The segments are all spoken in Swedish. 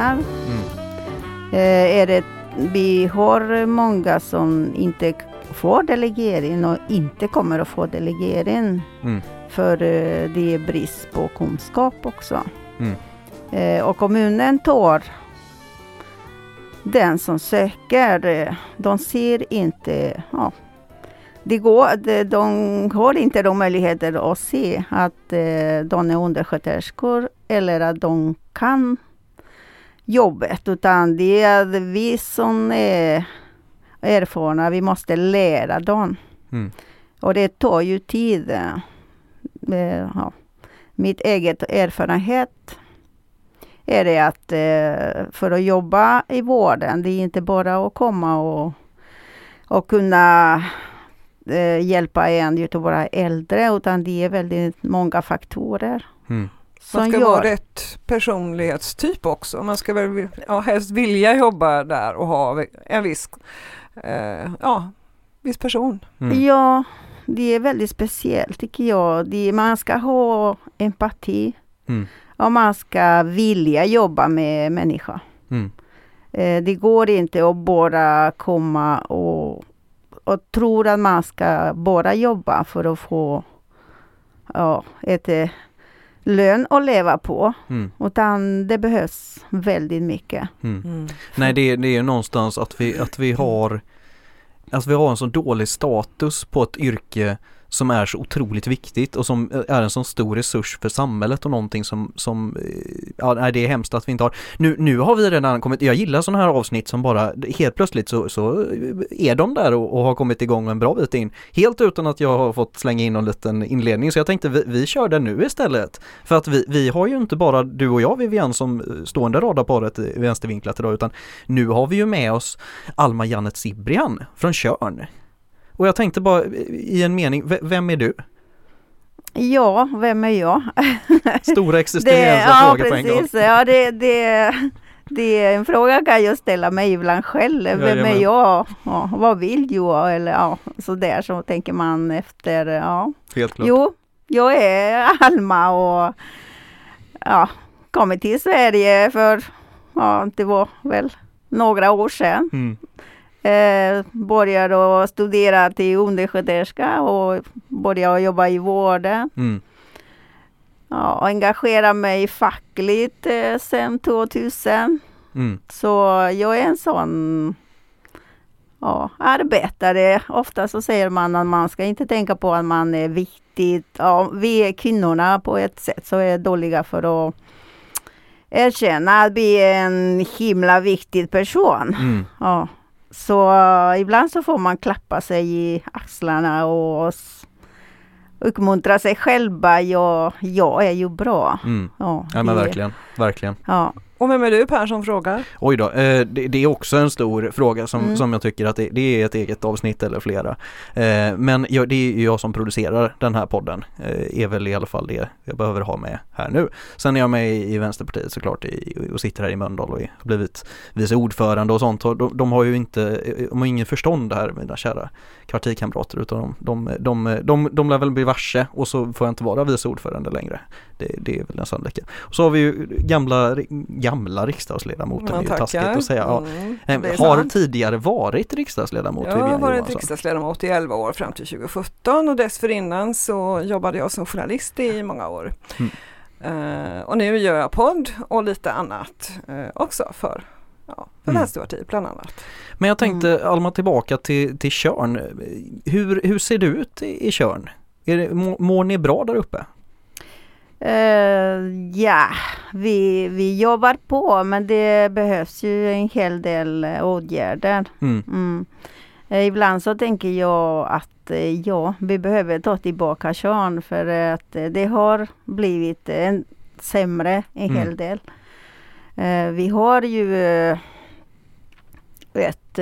kommuner. Eh, är det, vi har många som inte får delegering och inte kommer att få delegering. Mm. För eh, det är brist på kunskap också. Mm. Eh, och kommunen tar den som söker. De ser inte, ja, det går, de, de har inte de möjligheter att se att eh, de är undersköterskor eller att de kan jobbet. Utan det är vi som är erfarna, vi måste lära dem. Mm. Och det tar ju tid. eh, Ja. Mitt eget erfarenhet är det att eh, för att jobba i vården, det är inte bara att komma och, och kunna eh, hjälpa en våra äldre, utan det är väldigt många faktorer Mm. Som Man ska gör... vara rätt personlighetstyp också. Man ska väl ja, helst vilja jobba där och ha en viss, eh, ja, viss person. Mm. Ja, det är väldigt speciellt tycker jag. Det, man ska ha empati Mm. och man ska vilja jobba med människor. Mm. Eh, det går inte att bara komma och, och tro att man ska bara jobba för att få ja, ett eh, lön att leva på. Mm. Utan det behövs väldigt mycket. Mm. Nej det är, det är någonstans att vi, att vi har Att vi har en så dålig status på ett yrke som är så otroligt viktigt och som är en så stor resurs för samhället och någonting som, som eh, ja nej, det är hemskt att vi inte har. Nu, nu har vi redan kommit, jag gillar sådana här avsnitt som bara helt plötsligt så, så eh, är de där och, och har kommit igång en bra bit in. Helt utan att jag har fått slänga in någon liten inledning så jag tänkte vi, vi kör den nu istället. För att vi, vi har ju inte bara du och jag Vivian som eh, stående radarparet i vänstervinklat idag utan nu har vi ju med oss Alma Janet Sibrian från Körn. Och jag tänkte bara i en mening, vem är du? Ja, vem är jag? Stora existentiella ja, frågor på en gång. Ja, det, det, det är en fråga kan jag ställa mig ibland själv. Vem är jag? Ja, vad vill jag? Eller ja, så där så tänker man efter. Ja. Helt klart. Jo, jag är Alma och ja, kommit till Sverige för, ja, det var väl några år sedan. Mm. Eh, började studera till undersköterska och började jobba i vården. Mm. Ja, och engagera mig fackligt eh, sedan 2000. Mm. Så jag är en sån ja, arbetare. Ofta så säger man att man ska inte tänka på att man är viktig. Ja, vi är kvinnorna på ett sätt så är dåliga för att erkänna att vi är en himla viktig person. Mm. Ja. Så ibland så får man klappa sig i axlarna och uppmuntra sig själva. Jag, jag är ju bra. Mm. Ja, Ja men verkligen, verkligen. Ja. Och vem är du Per som frågar? Oj då, eh, det, det är också en stor fråga som, Mm. som jag tycker att det, det är ett eget avsnitt eller flera. Eh, men jag, det är ju jag som producerar den här podden, eh, är väl i alla fall det jag behöver ha med här nu. Sen är jag med i, i Vänsterpartiet såklart i, och sitter här i Mölndal och är, har blivit vice ordförande och sånt. De, de har ju inte, de har ingen förstånd här mina kära partikamrater utan de, de, de, de, de lär väl bli varse och så får jag inte vara vice ordförande längre. Det, det är väl den sannolika. Och så har vi ju gamla, gamla riksdagsledamoten, det är ju taskigt att säga. Ja. Mm, Eh, är Har sant. tidigare varit riksdagsledamot Jag har varit Johansson. riksdagsledamot i 11 år fram till 2017 och dessförinnan så jobbade jag som journalist i många år. Mm. Eh, och nu gör jag podd och lite annat eh, också för, ja, för Mm. Vänsterpartiet bland annat. Men jag tänkte Alma tillbaka till, till Körn. Hur, hur ser det ut i, i Körn? Är det, må- mår ni bra där uppe? Eh, ja, vi, vi jobbar på men det behövs ju en hel del eh, åtgärder. Mm. Mm. Eh, ibland så tänker jag att eh, ja, vi behöver ta tillbaka Sean för att det har blivit en sämre en Mm. hel del. Eh, vi har ju ett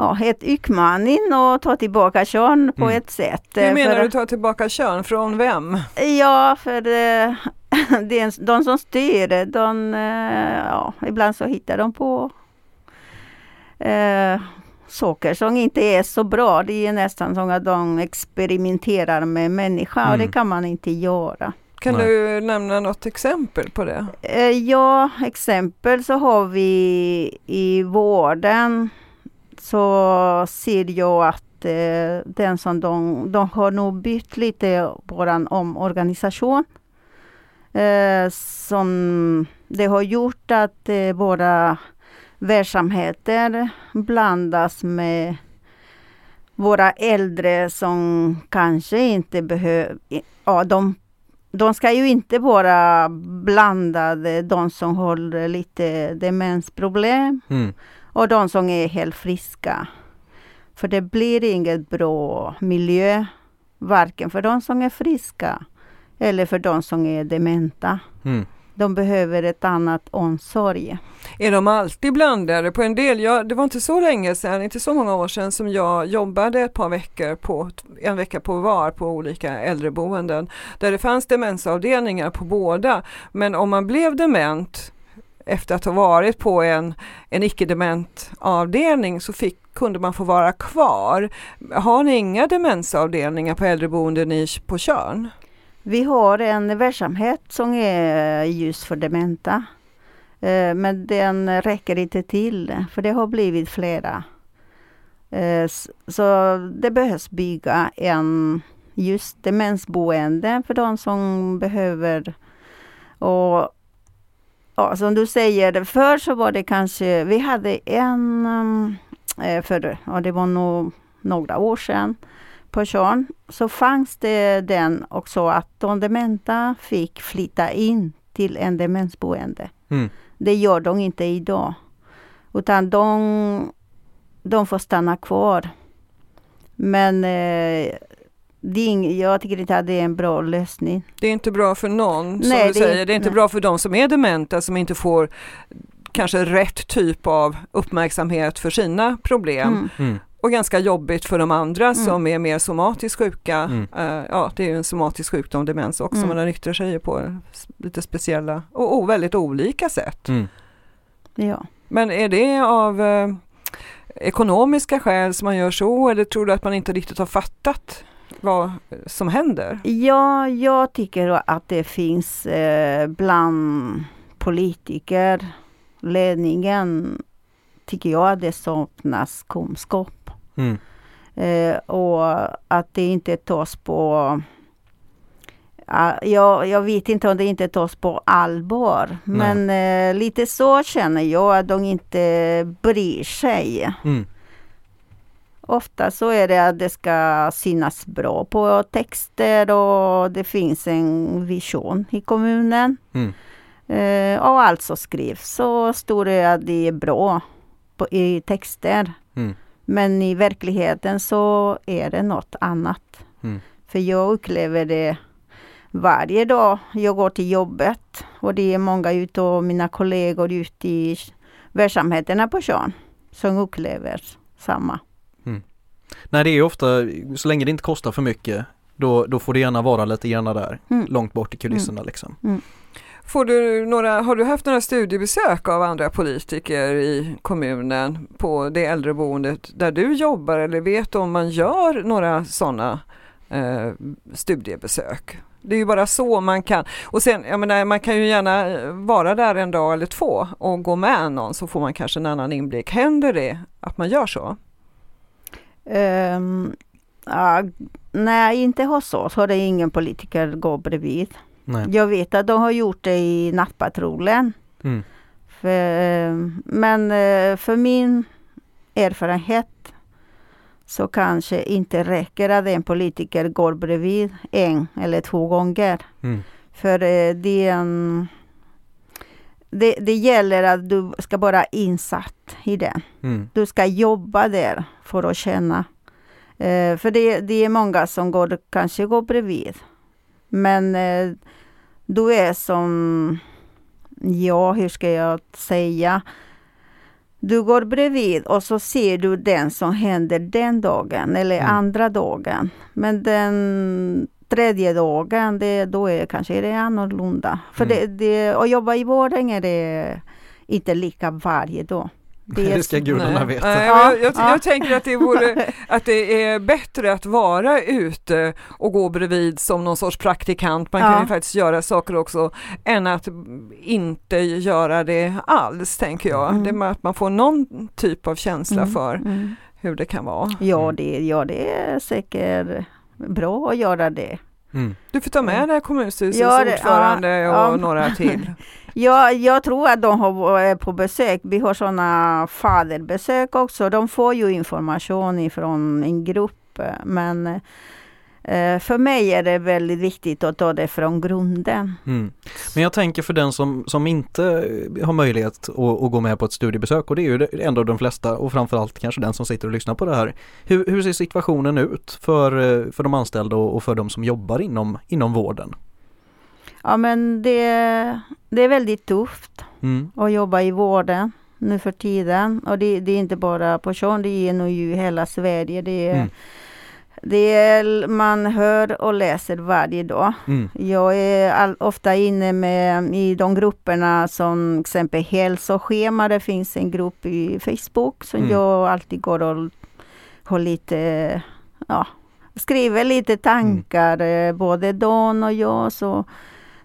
Ja, ett utmaning att ta tillbaka Sean på Mm. ett sätt. Hur eh, menar för- du ta tillbaka kön? Från vem? Ja, för eh, det är de som styr, de, eh, ja, ibland så hittar de på eh, saker som inte är så bra. Det är nästan som att de experimenterar med människa och Mm. det kan man inte göra. Kan Nej. du nämna något exempel på det? Eh, Ja, exempel så har vi i vården så ser jag att eh, den som de, de har nog bytt lite vår omorganisation. Eh, som det har gjort att eh, våra verksamheter blandas med våra äldre som kanske inte behöver, ja de de ska ju inte vara blandade, de som har lite demensproblem Mm och de som är helt friska. För det blir inget bra miljö, varken för de som är friska eller för de som är dementa. Mm. De behöver ett annat omsorg. Är de alltid blandade? På en del, ja, det var inte så länge sedan, inte så många år sedan som jag jobbade ett par veckor på, en vecka på var på olika äldreboenden där det fanns demensavdelningar på båda. Men om man blev dement efter att ha varit på en, en icke-dement avdelning så fick, kunde man få vara kvar. Har ni inga demensavdelningar på äldreboenden i, på Tjörn? Vi har en verksamhet som är just för dementa. Eh, men den räcker inte till, för det har blivit flera. Eh, så det behövs bygga en just demensboende för de som behöver. Och ja, som du säger, förr så var det kanske, vi hade en, um, eh, för, ja, det var nog några år sedan, på Tjörn så fanns det den också att de dementa fick flytta in till en demensboende. Mm. Det gör de inte idag. Utan de, de får stanna kvar. Men eh, det är ing, jag tycker inte att det är en bra lösning. Det är inte bra för någon, som Nej, du det är- säger. Det är inte nej. bra för de som är dementa som inte får kanske rätt typ av uppmärksamhet för sina problem. Mm. Mm. Och ganska jobbigt för de andra som är mer somatiskt sjuka. Mm. Eh, ja, det är ju en somatisk sjukdom, demens också, Mm. men den yttrar sig ju på lite speciella och, och väldigt olika sätt. Mm. Ja. Men är det av eh, ekonomiska skäl som man gör så eller tror du att man inte riktigt har fattat vad som händer? ja, jag tycker att det finns eh, bland politiker, ledningen, tycker jag att det saknas kunskap. Mm. Eh, och att det inte tas på... Ja, jag, jag vet inte om det inte tas på allvar. Nej. Men eh, lite så känner jag att de inte bryr sig. Mm. Ofta så är det att det ska synas bra på texter och det finns en vision i kommunen. Mm. Eh, och alltså skrivs så står det att det är bra på, i texter. Mm. Men i verkligheten så är det något annat. Mm. För jag upplever det varje dag. Jag går till jobbet och det är många utav mina kollegor ute i verksamheterna på Tjörn som upplever samma. Nej det är ofta, så länge det inte kostar för mycket då, då får det gärna vara lite grann där, Mm. långt bort i kulisserna liksom. Får du några, har du haft några studiebesök av andra politiker i kommunen på det äldreboendet där du jobbar eller vet om man gör några sådana eh, studiebesök? Det är ju bara så man kan. Och sen, jag menar, man kan ju gärna eh, vara där en dag eller två och gå med någon så får man kanske en annan inblick. Händer det att man gör så? Ehm, ja, nej, inte hos oss har det ingen politiker gå bredvid. Nej. Jag vet att de har gjort det i nattpatrullen. Mm. För, men eh, för min erfarenhet så kanske inte räcker att en politiker går bredvid en eller två gånger. Mm. För eh, det, är en, det, det gäller att du ska vara insatt i den. Mm. Du ska jobba där för att känna. Eh, för det, det är många som går, kanske går bredvid. Men eh, du är som, ja hur ska jag säga? Du går bredvid och så ser du den som händer den dagen eller Mm. andra dagen. Men den tredje dagen, det, då är kanske det annorlunda. För Mm. det, det, att jobba i vården är det inte lika varje dag. Det, är, Det ska gudarna Nej. veta. Nej, jag, jag, ja. jag tänker att det, vore, att det är bättre att vara ute och gå bredvid som någon sorts praktikant. Man kan Ja. ju faktiskt göra saker också än att inte göra det alls, tänker jag. Mm. Det är med att man får någon typ av känsla Mm, för mm. hur det kan vara. Ja, det, ja, det är säkert bra att göra det. Mm. Du får ta med dig kommunstyrelsens Ja, ordförande ja, och ja. några till. Ja, jag tror att de har varit på besök. Vi har sådana faderbesök också. De får ju information ifrån en grupp. Men eh, för mig är det väldigt viktigt att ta det från grunden. Mm. Men jag tänker för den som, som inte har möjlighet att, att gå med på ett studiebesök och det är ju ändå de flesta och framförallt kanske den som sitter och lyssnar på det här. Hur, hur ser situationen ut för, eh, för de anställda och, och för de som jobbar inom, inom vården? Ja, men det, det är väldigt tufft Mm. att jobba i vården nu för tiden. Och det, det är inte bara på Tjörn, det är nog ju hela Sverige. Det är, Mm. Det är, man hör och läser varje dag. Mm. Jag är all, ofta inne med, i de grupperna som exempel hälsoschema. Det finns en grupp i Facebook som Mm. jag alltid går och har lite, ja, skriver lite tankar, eh, både Dan och jag. Så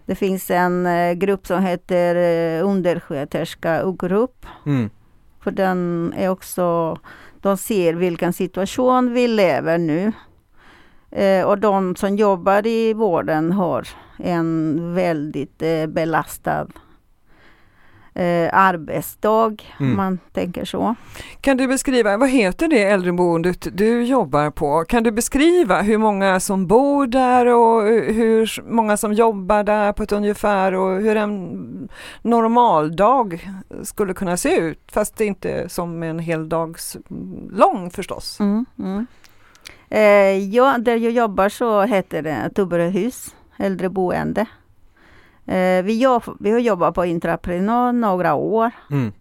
det finns en eh, grupp som heter eh, undersköterska-grupp. Mm. För den är också, de ser vilken situation vi lever nu. Eh, och de som jobbar i vården har en väldigt eh, belastad eh, arbetsdag, Mm. om man tänker så. Kan du beskriva, vad heter det äldreboendet du jobbar på? Kan du beskriva hur många som bor där och hur många som jobbar där på ett ungefär och hur en normaldag skulle kunna se ut? Fast det inte som en hel dags lång förstås. Mm, mm. Eh, ja, där jag jobbar så heter det Tuberöhus, äldreboende. Eh, vi, jobb, vi har jobbat på entreprenad några år. Mm.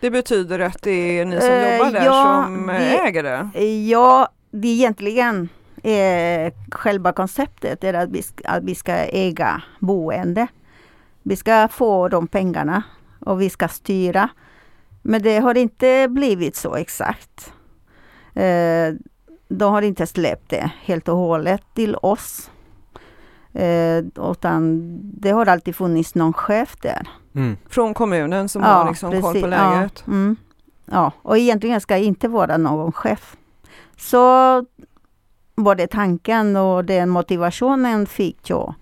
Det betyder att det är ni som Eh, jobbar där ja, som eh, det- äger det? Eh, Ja, det egentligen är själva konceptet är att vi, ska, att vi ska äga boende. Vi ska få de pengarna och vi ska styra. Men det har inte blivit så exakt. Eh, de har inte släppt det helt och hållet till oss. Eh, utan det har alltid funnits någon chef där. Mm. Från kommunen som har liksom koll på precis. läget? Ja, mm. ja, och egentligen ska inte vara någon chef. Så både tanken och den motivationen fick jag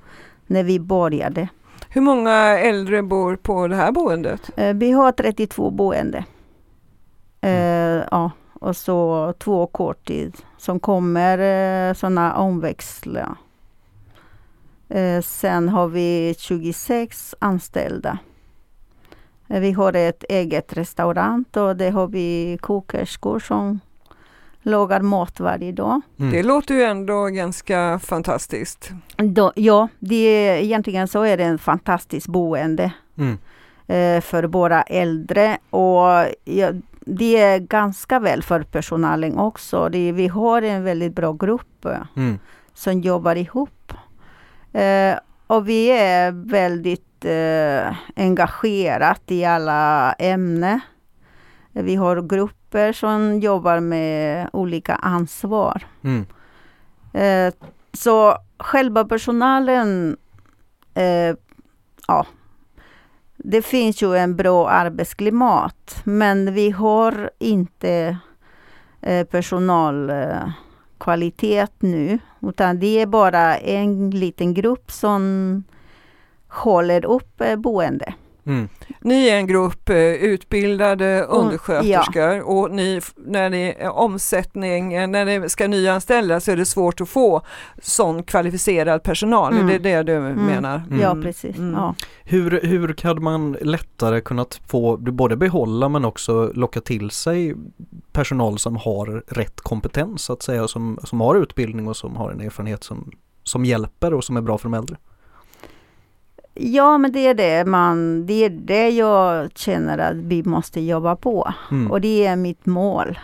när vi började. Hur många äldre bor på det här boendet? Eh, Vi har 32 boende. Eh, ja, och så två korttid som kommer eh, sådana omväxla. Eh, sen har vi 26 anställda. Eh, Vi har ett eget restaurang och det har vi kokerskor som lagar mat varje dag. Mm. Det låter ju ändå ganska fantastiskt. Då, ja, det är, egentligen så är det en fantastisk boende Mm. eh, för våra äldre och ja, det är ganska väl för personalen också. Det, vi har en väldigt bra grupp Mm. som jobbar ihop. Eh, och vi är väldigt eh, engagerat i alla ämnen. Vi har grupper som jobbar med olika ansvar. Mm. Eh, så själva personalen, eh, ja, det finns ju en bra arbetsklimat, men vi har inte eh, kvalitet nu, utan det är bara en liten grupp som håller upp eh, boende. Mm. Ni är en grupp eh, utbildade Och- undersköterskor och ni, när ni är omsättning, eh, när ni ska nyanställa så är det svårt att få sån kvalificerad personal. Mm. Det är det du menar? Mm. Ja, precis. Mm. Ja. Hur, hur kan man lättare kunnat få både behålla men också locka till sig personal som har rätt kompetens så att säga, som, som har utbildning och som har en erfarenhet som, som hjälper och som är bra för de äldre? Ja, men det är det, man, det är det jag känner att vi måste jobba på. Mm. Och det är mitt mål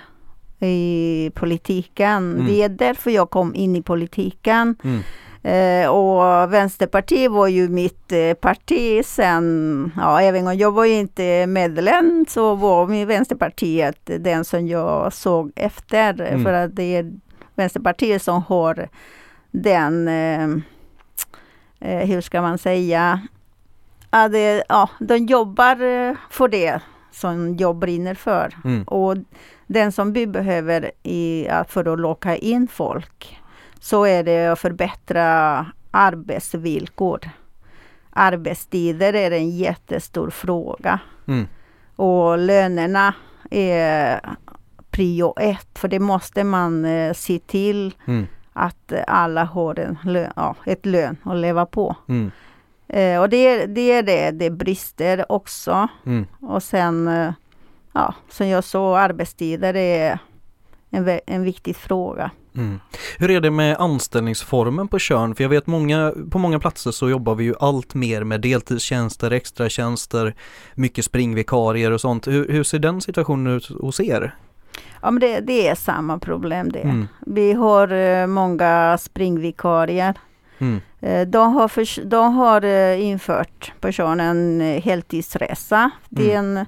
i politiken. Mm. Det är därför jag kom in i politiken. Mm. Eh, och Vänsterpartiet var ju mitt eh, parti sen, ja även om jag var inte medlem så var min Vänsterpartiet den som jag såg efter. Mm. För att det är Vänsterpartiet som har den, eh, eh, hur ska man säga, ja, det, ja, de jobbar eh, för det som jag brinner för. Mm. Och den som vi behöver i, för att locka in folk så är det att förbättra arbetsvillkor. Arbetstider är en jättestor fråga. Mm. Och lönerna är prio ett. För det måste man eh, se till Mm. Att alla har en lön, ja, ett lön att leva på. Mm. Eh, och det, är- det är det, det brister också. Mm. Och sen, eh, ja, som jag sa, arbetstider är en, en viktig fråga. Mm. Hur är det med anställningsformen på Tjörn? För jag vet många, på många platser så jobbar vi ju allt mer med deltidstjänster, extratjänster, mycket springvikarier och sånt. Hur, hur ser den situationen ut hos er? Ja, men det, det är samma problem det. Mm. Vi har eh, många springvikarier. Mm. Eh, de, har förs- de har eh, infört personen heltidsresa. Det är en,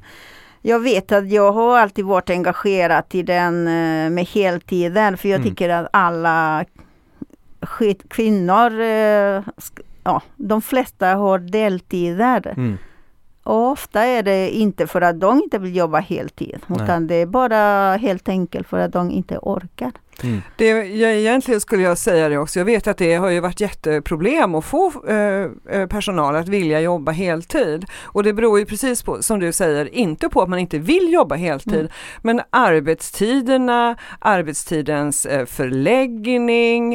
jag vet att jag har alltid varit engagerad i den med heltiden för jag Mm. tycker att alla kvinnor, ja, de flesta har deltider. Mm. Och ofta är det inte för att de inte vill jobba heltid Nej. utan det är bara helt enkelt för att de inte orkar. Mm. Det, jag, egentligen skulle jag säga det också. Jag vet att det har ju varit jätteproblem att få eh, eh, personal att vilja jobba heltid. Och det beror ju precis på, som du säger, inte på att man inte vill jobba heltid, Mm. men arbetstiderna, arbetstidens eh, förläggning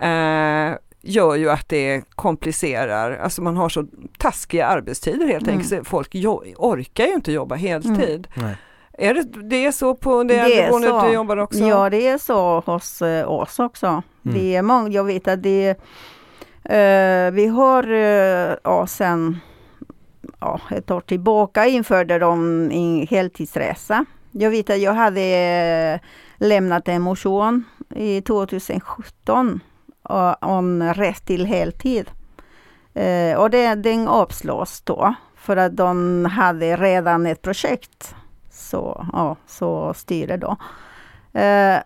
eh, gör ju att det komplicerar. Alltså man har så taskiga arbetstider helt Mm. enkelt. Folk orkar ju inte jobba heltid. Nej. Är det, det är så på det, Det äldreboendet du jobbar också? Ja, det är så hos eh, oss också. Mm. Det är många, jag vet att det eh, vi har uh, ja, sen ja, ett år tillbaka införde de en heltidsresa. Jag vet att jag hade eh, lämnat en motion i 2017 uh, om rätt till heltid. Eh, och det, den avslås då för att de hade redan ett projekt. Så, ja, så styrde då. Eh,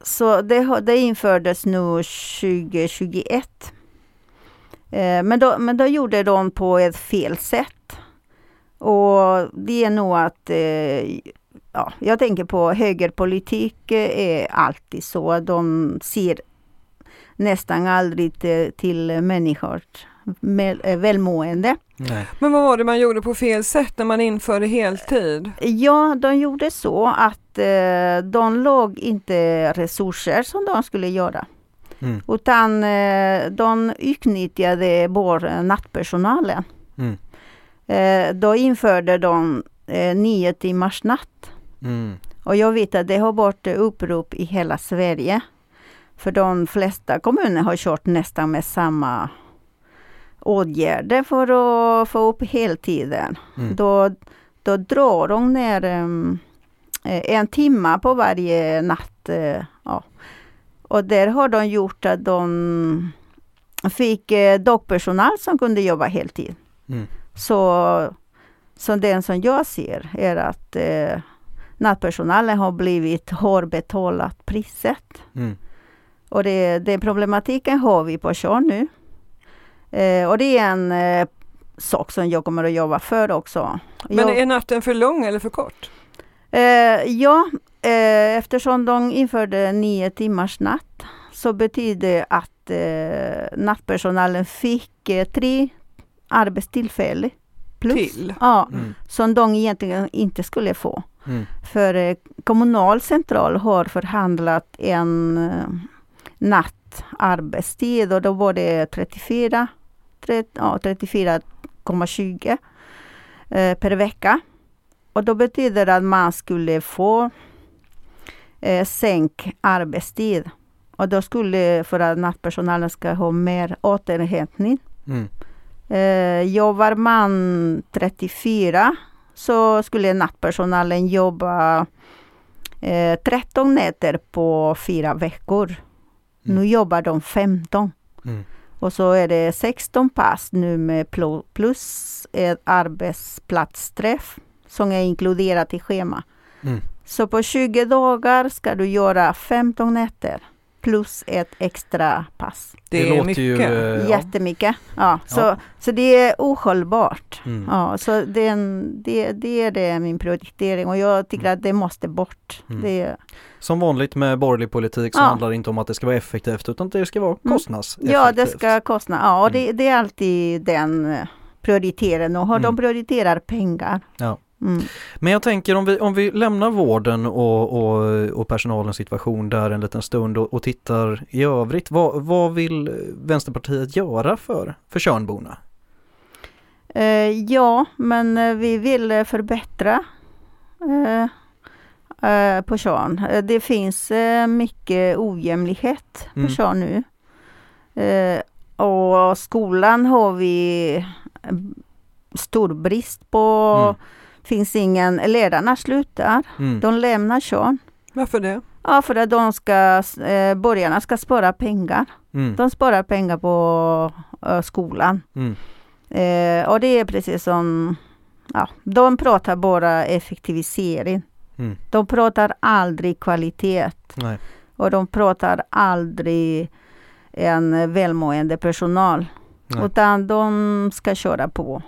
så det, det infördes nu 2021. Eh, men, då, men då gjorde de på ett fel sätt. Och det är nog att eh, ja, jag tänker på högerpolitik eh, är alltid så. att De ser nästan aldrig till, till människors med, eh, välmående. Nej. Men vad var det man gjorde på fel sätt när man införde heltid? Ja, de gjorde så att eh, de låg inte resurser som de skulle göra. Mm. Utan eh, de utnyttjade bara nattpersonalen. Mm. Eh, då införde de eh, nio timmars natt. Mm. Och jag vet att det har varit upprop i hela Sverige. För de flesta kommuner har kört nästan med samma åtgärder för att få upp heltiden. Mm. Då, då drar de ner eh, en timme på varje natt. eh, Ja. Och där har de gjort att de fick eh, dagpersonal som kunde jobba heltid. Mm. Så, så den som jag ser är att eh, nattpersonalen har blivit har betalat priset. Mm. Och det, den problematiken har vi på Tjörn nu. Eh, och det är en eh, sak som jag kommer att jobba för också. Men jag, är natten för lång eller för kort? eh, ja, eh, eftersom de införde nio timmars natt så betyder att eh, nattpersonalen fick eh, tre arbetstillfällen plus. Till? Ja, Mm. som de egentligen inte skulle få. Mm. För eh, kommunal central har förhandlat en eh, nattarbetstid och då var det 34, 30, ja, 34,20 eh, per vecka. Och då betyder det att man skulle få eh, sänk arbetstid. Och då skulle, för att nattpersonalen ska ha mer återhämtning. Mm. Eh, jobbar man 34 så skulle nattpersonalen jobba eh, 13 nätter på fyra veckor. Mm. Nu jobbar de 15. Mm. Och så är det 16 pass nu med pl- plus ett arbetsplatsträff som är inkluderat i schema. Mm. Så på 20 dagar ska du göra 15 nätter plus ett extra pass. Det, Det är låter mycket. ju, eh, ja. Jättemycket. Ja, så, Ja. så det är ohållbart. Mm. Ja, så det, är en- det, det är det min prioritering och jag tycker att det måste bort. Mm. Det, Som vanligt med borgerlig politik så Ja. handlar det inte om att det ska vara effektivt utan det ska vara Mm. kostnadseffektivt. ja, det ska kosta. Ja, och det, Mm. det är alltid den prioriteringen och hur de Mm. prioriterar pengar. Ja. Mm. Men jag tänker om vi, om vi lämnar vården och, och, och personalens situation där en liten stund och, och tittar i övrigt. Vad, vad vill Vänsterpartiet göra för, för Tjörnborna? Eh, ja, men vi vill förbättra eh, eh, på Tjörn. Det finns mycket ojämlikhet på Mm. Tjörn nu. Och skolan har vi eh, stor brist på. Mm. Finns ingen, ledarna slutar. Mm. De lämnar Tjörn. Varför det? Ja, för att de ska, eh, borgarna ska spara pengar. Mm. De sparar pengar på eh, skolan. Mm. Eh, och det är precis som, ja, de pratar bara effektivisering. Mm. De pratar aldrig kvalitet Nej. och de pratar aldrig en välmående personal. Nej. Utan de ska köra på.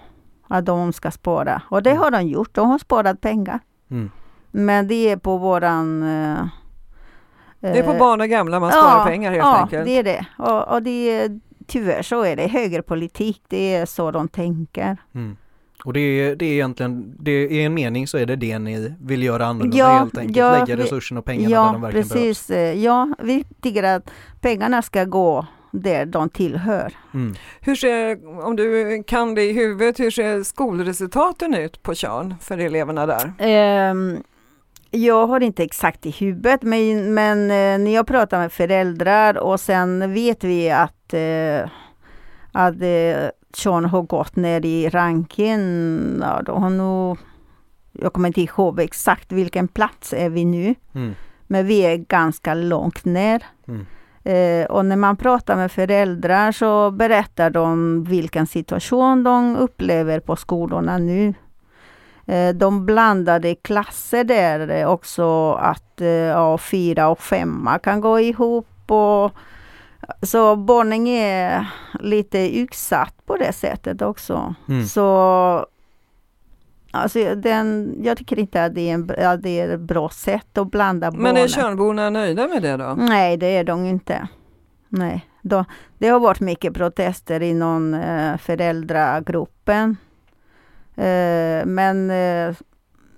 Att de ska spara. Och det Mm. har de gjort. De har sparat pengar. Mm. Men det är på våran... eh, Det är på eh, barn och gamla man sparar pengar helt ja, enkelt. det är det. Och, och det är, tyvärr så är det högerpolitik. Det är så de tänker. Mm. Och det är, det är egentligen, det är i en mening så är det det ni vill göra annorlunda Ja, helt enkelt. ja, Lägga resurserna och pengarna där Ja, de verkligen behövs. precis. Eh, Ja, vi tycker att pengarna ska gå där de tillhör. Mm. Hur ser, om du kan det i huvudet, hur ser skolresultaten ut på Tjörn för eleverna där? Ehm, jag har inte exakt i huvudet, men, men eh, när jag pratar med föräldrar och sen vet vi att, eh, att eh, Sean har gått ner i ranken. Ja, då har nog, jag kommer inte ihåg exakt vilken plats är vi nu, Mm. men vi är ganska långt ner. Mm. Eh, och när man pratar med föräldrar så berättar de vilken situation de upplever på skolorna nu. Eh, de blandade klasser där också att eh, ja, fyra och femma kan gå ihop. Och, så barnen är lite utsatt på det sättet också. Mm. Så alltså, den, jag tycker inte att det är, en, att det är ett bra sätt att blanda Men är barnen. Tjörnborna nöjda med det då? Nej, det är de inte. Nej, de, det har varit mycket protester inom eh, föräldragruppen. Eh, men eh,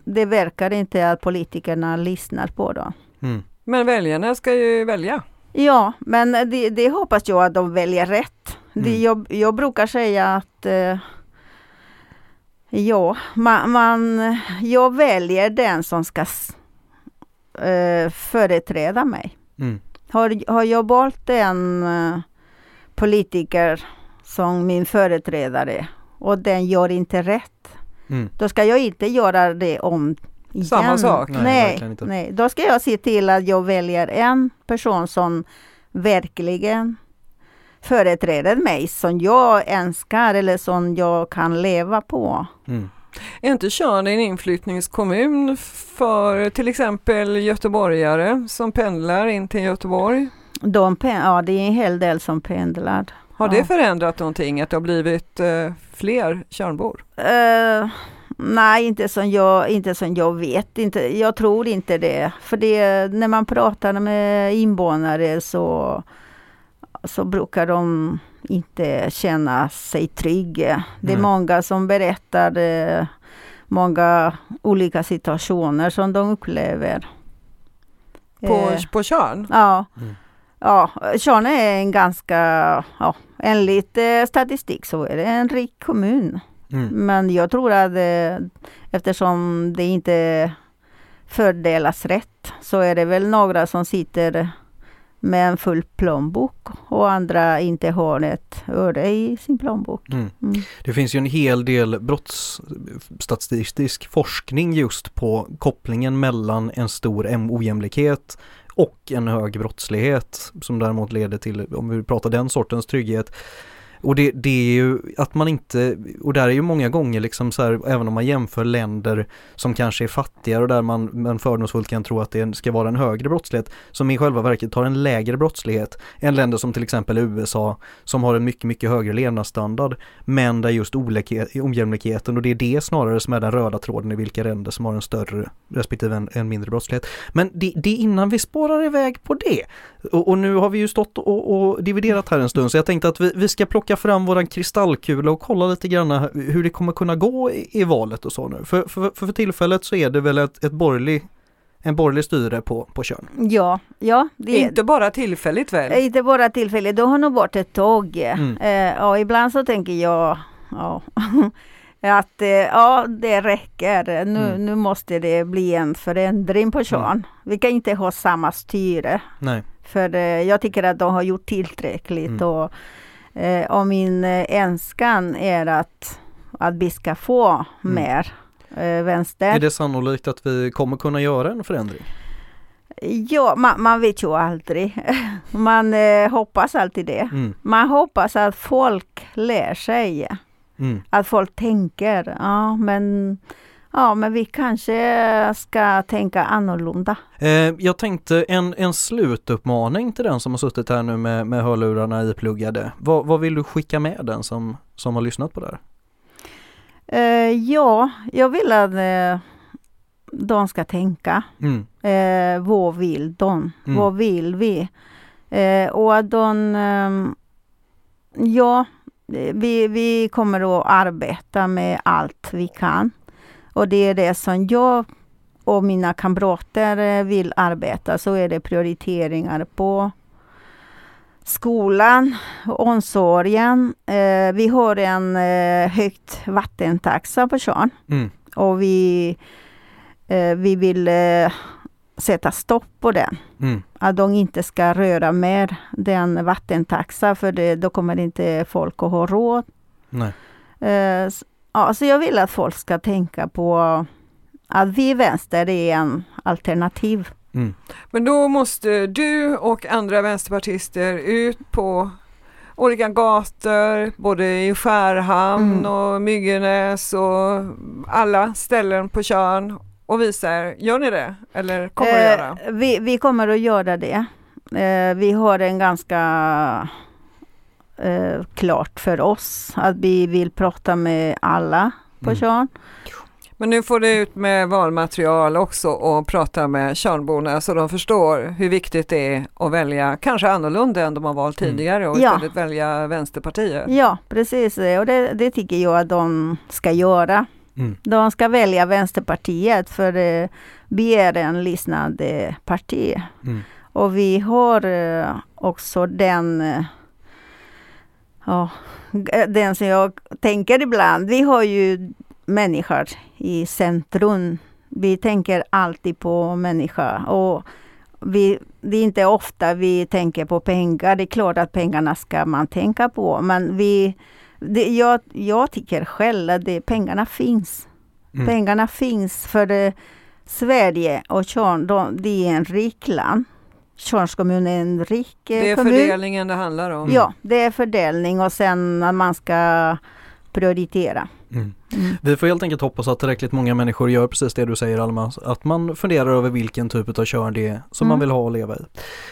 det verkar inte att politikerna lyssnar på dem. Mm. Men väljarna ska ju välja. Ja, men det, det hoppas jag att de väljer rätt. Det, Mm. jag, jag brukar säga att eh, ja, man, man, jag väljer den som ska eh, företräda mig. Mm. Har, har jag valt en eh, politiker som min företrädare och den gör inte rätt, Mm. då ska jag inte göra det om igen. Samma sak. Nej, Nej, nej, då ska jag se till att jag väljer en person som verkligen företräder mig, som jag önskar eller som jag kan leva på. Mm. Är inte Tjörn en inflyttningskommun för till exempel göteborgare som pendlar in till Göteborg? De, ja, det är en hel del som pendlar. Har Ja. det förändrat någonting att det har blivit eh, fler Tjörnbor? Eh, nej, inte som, jag, inte som jag vet. Inte, jag tror inte det. För det, när man pratar med invånare så, så brukar de inte känna sig trygga. Det är Nej. många som berättar eh, många olika situationer som de upplever. På, Eh, på Tjörn? Ja. Mm. Ja, Tjörn är en ganska, ja, enligt eh, statistik så är det en rik kommun. Mm. Men jag tror att eh, eftersom det inte fördelas rätt så är det väl några som sitter med en full plånbok och andra inte har ett öre i sin plånbok. Mm. Mm. Det finns ju en hel del brottsstatistisk forskning just på kopplingen mellan en stor ojämlikhet och en hög brottslighet som däremot leder till, om vi pratar den sortens trygghet, och det, det är ju att man inte, och där är ju många gånger liksom så här, även om man jämför länder som kanske är fattigare och där man, man fördomsfullt kan tro att det ska vara en högre brottslighet, som i själva verket har en lägre brottslighet än länder som till exempel USA, som har en mycket, mycket högre levnadsstandard, men där just ojämlikheten, och det är det snarare som är den röda tråden i vilka länder som har en större respektive en, en mindre brottslighet. Men det, det är innan vi spårar iväg på det. Och, och nu har vi ju stått och, och, dividerat här en stund, så jag tänkte att vi, vi ska plocka fram våran kristallkula och kolla lite grann hur det kommer kunna gå i, i valet och så nu. För, för, för, för tillfället så är det väl ett, ett borgerlig en borgerlig styre på, på Tjörn. Ja, ja. Det inte bara tillfälligt väl? Inte bara tillfälligt, de har nog varit ett tag. Mm. Eh, och ibland så tänker jag ja, att eh, ja, det räcker. Nu, mm. nu måste det bli en förändring på Tjörn. Mm. Vi kan inte ha samma styre. Nej. För eh, jag tycker att de har gjort tillräckligt. Mm. Och, eh, och min önskan är att, att vi ska få mm. mer vänster. Är det sannolikt att vi kommer kunna göra en förändring? Ja, man, man vet ju aldrig. Man eh, hoppas alltid det. Mm. Man hoppas att folk lär sig. Mm. Att folk tänker, ja men Ja, men vi kanske ska tänka annorlunda. Eh, jag tänkte en, en slutuppmaning till den som har suttit här nu med, med hörlurarna ipluggade. Vad, vad vill du skicka med den som, som har lyssnat på det här? Eh, ja, jag vill att eh, de ska tänka. Mm. Eh, vad vill de? Mm. Vad vill vi? Eh, och att de... Ehm, ja, vi, vi kommer att arbeta med allt vi kan. Och det är det som jag och mina kamrater eh, vill arbeta. Så är det prioriteringar på skolan, omsorgen. Eh, vi har en eh, högt vattentaxa på Tjörn. Mm. Och vi, eh, vi vill eh, sätta stopp på den. Mm. Att de inte ska röra mer den vattentaxa för det, då kommer inte folk att ha råd. Nej. Ja, så jag vill att folk ska tänka på att vi vänster är en alternativ. Mm. Men då måste du och andra vänsterpartister ut på olika gator, både i Skärhamn mm. och Myggenäs och alla ställen på Tjörn och visar, gör ni det eller kommer eh, att göra? Vi, vi kommer att göra det. Eh, vi har en ganska eh, klart för oss att vi vill prata med alla på mm. Tjörn. Men nu får du ut med valmaterial också och prata med Tjörnborna så de förstår hur viktigt det är att välja kanske annorlunda än de har valt mm. tidigare och istället ja. välja Vänsterpartiet. Ja precis och det, det tycker jag att de ska göra. Mm. De ska välja Vänsterpartiet för eh, vi är en lyssnande parti. Mm. Och vi har eh, också den eh, ja, den som jag tänker ibland. Vi har ju människor i centrum. Vi tänker alltid på människa och vi, det är inte ofta vi tänker på pengar. Det är klart att pengarna ska man tänka på, men vi, det, jag, jag tycker själv att det, pengarna finns. Mm. Pengarna finns för det, Sverige och Tjörn, det är en rik land. Tjörns kommun är en rik kommun. Det är kommun. fördelningen det handlar om. Ja, det är fördelning och sen att man ska prioritera. Mm. Mm. Vi får helt enkelt hoppas att tillräckligt många människor gör precis det du säger Alma, att man funderar över vilken typ av körn det är som mm. man vill ha och leva i.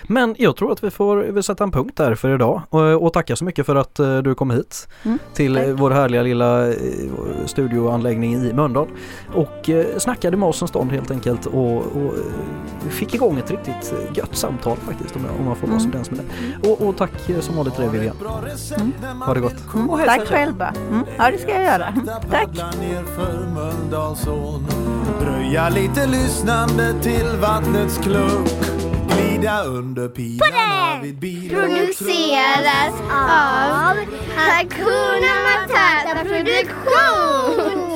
Men jag tror att vi får sätta en punkt där för idag och, och tacka så mycket för att uh, du kom hit mm. till Tack. vår härliga lilla uh, studioanläggning i Mölndal och uh, snackade med oss en stund helt enkelt och, och fick igång ett riktigt gött samtal faktiskt om, jag, om man får vara mm. så med det. Och, och tack som vanligt till dig Vivian. Mm. Ha det gott. Mm. Tack själva. Mm. Ja det ska jag göra. Tack ner för Mölndalsån Dröja lite lyssnande till vattnets klunk Glida under pilarna vid bil Produceras av Hakuna Matata Produktion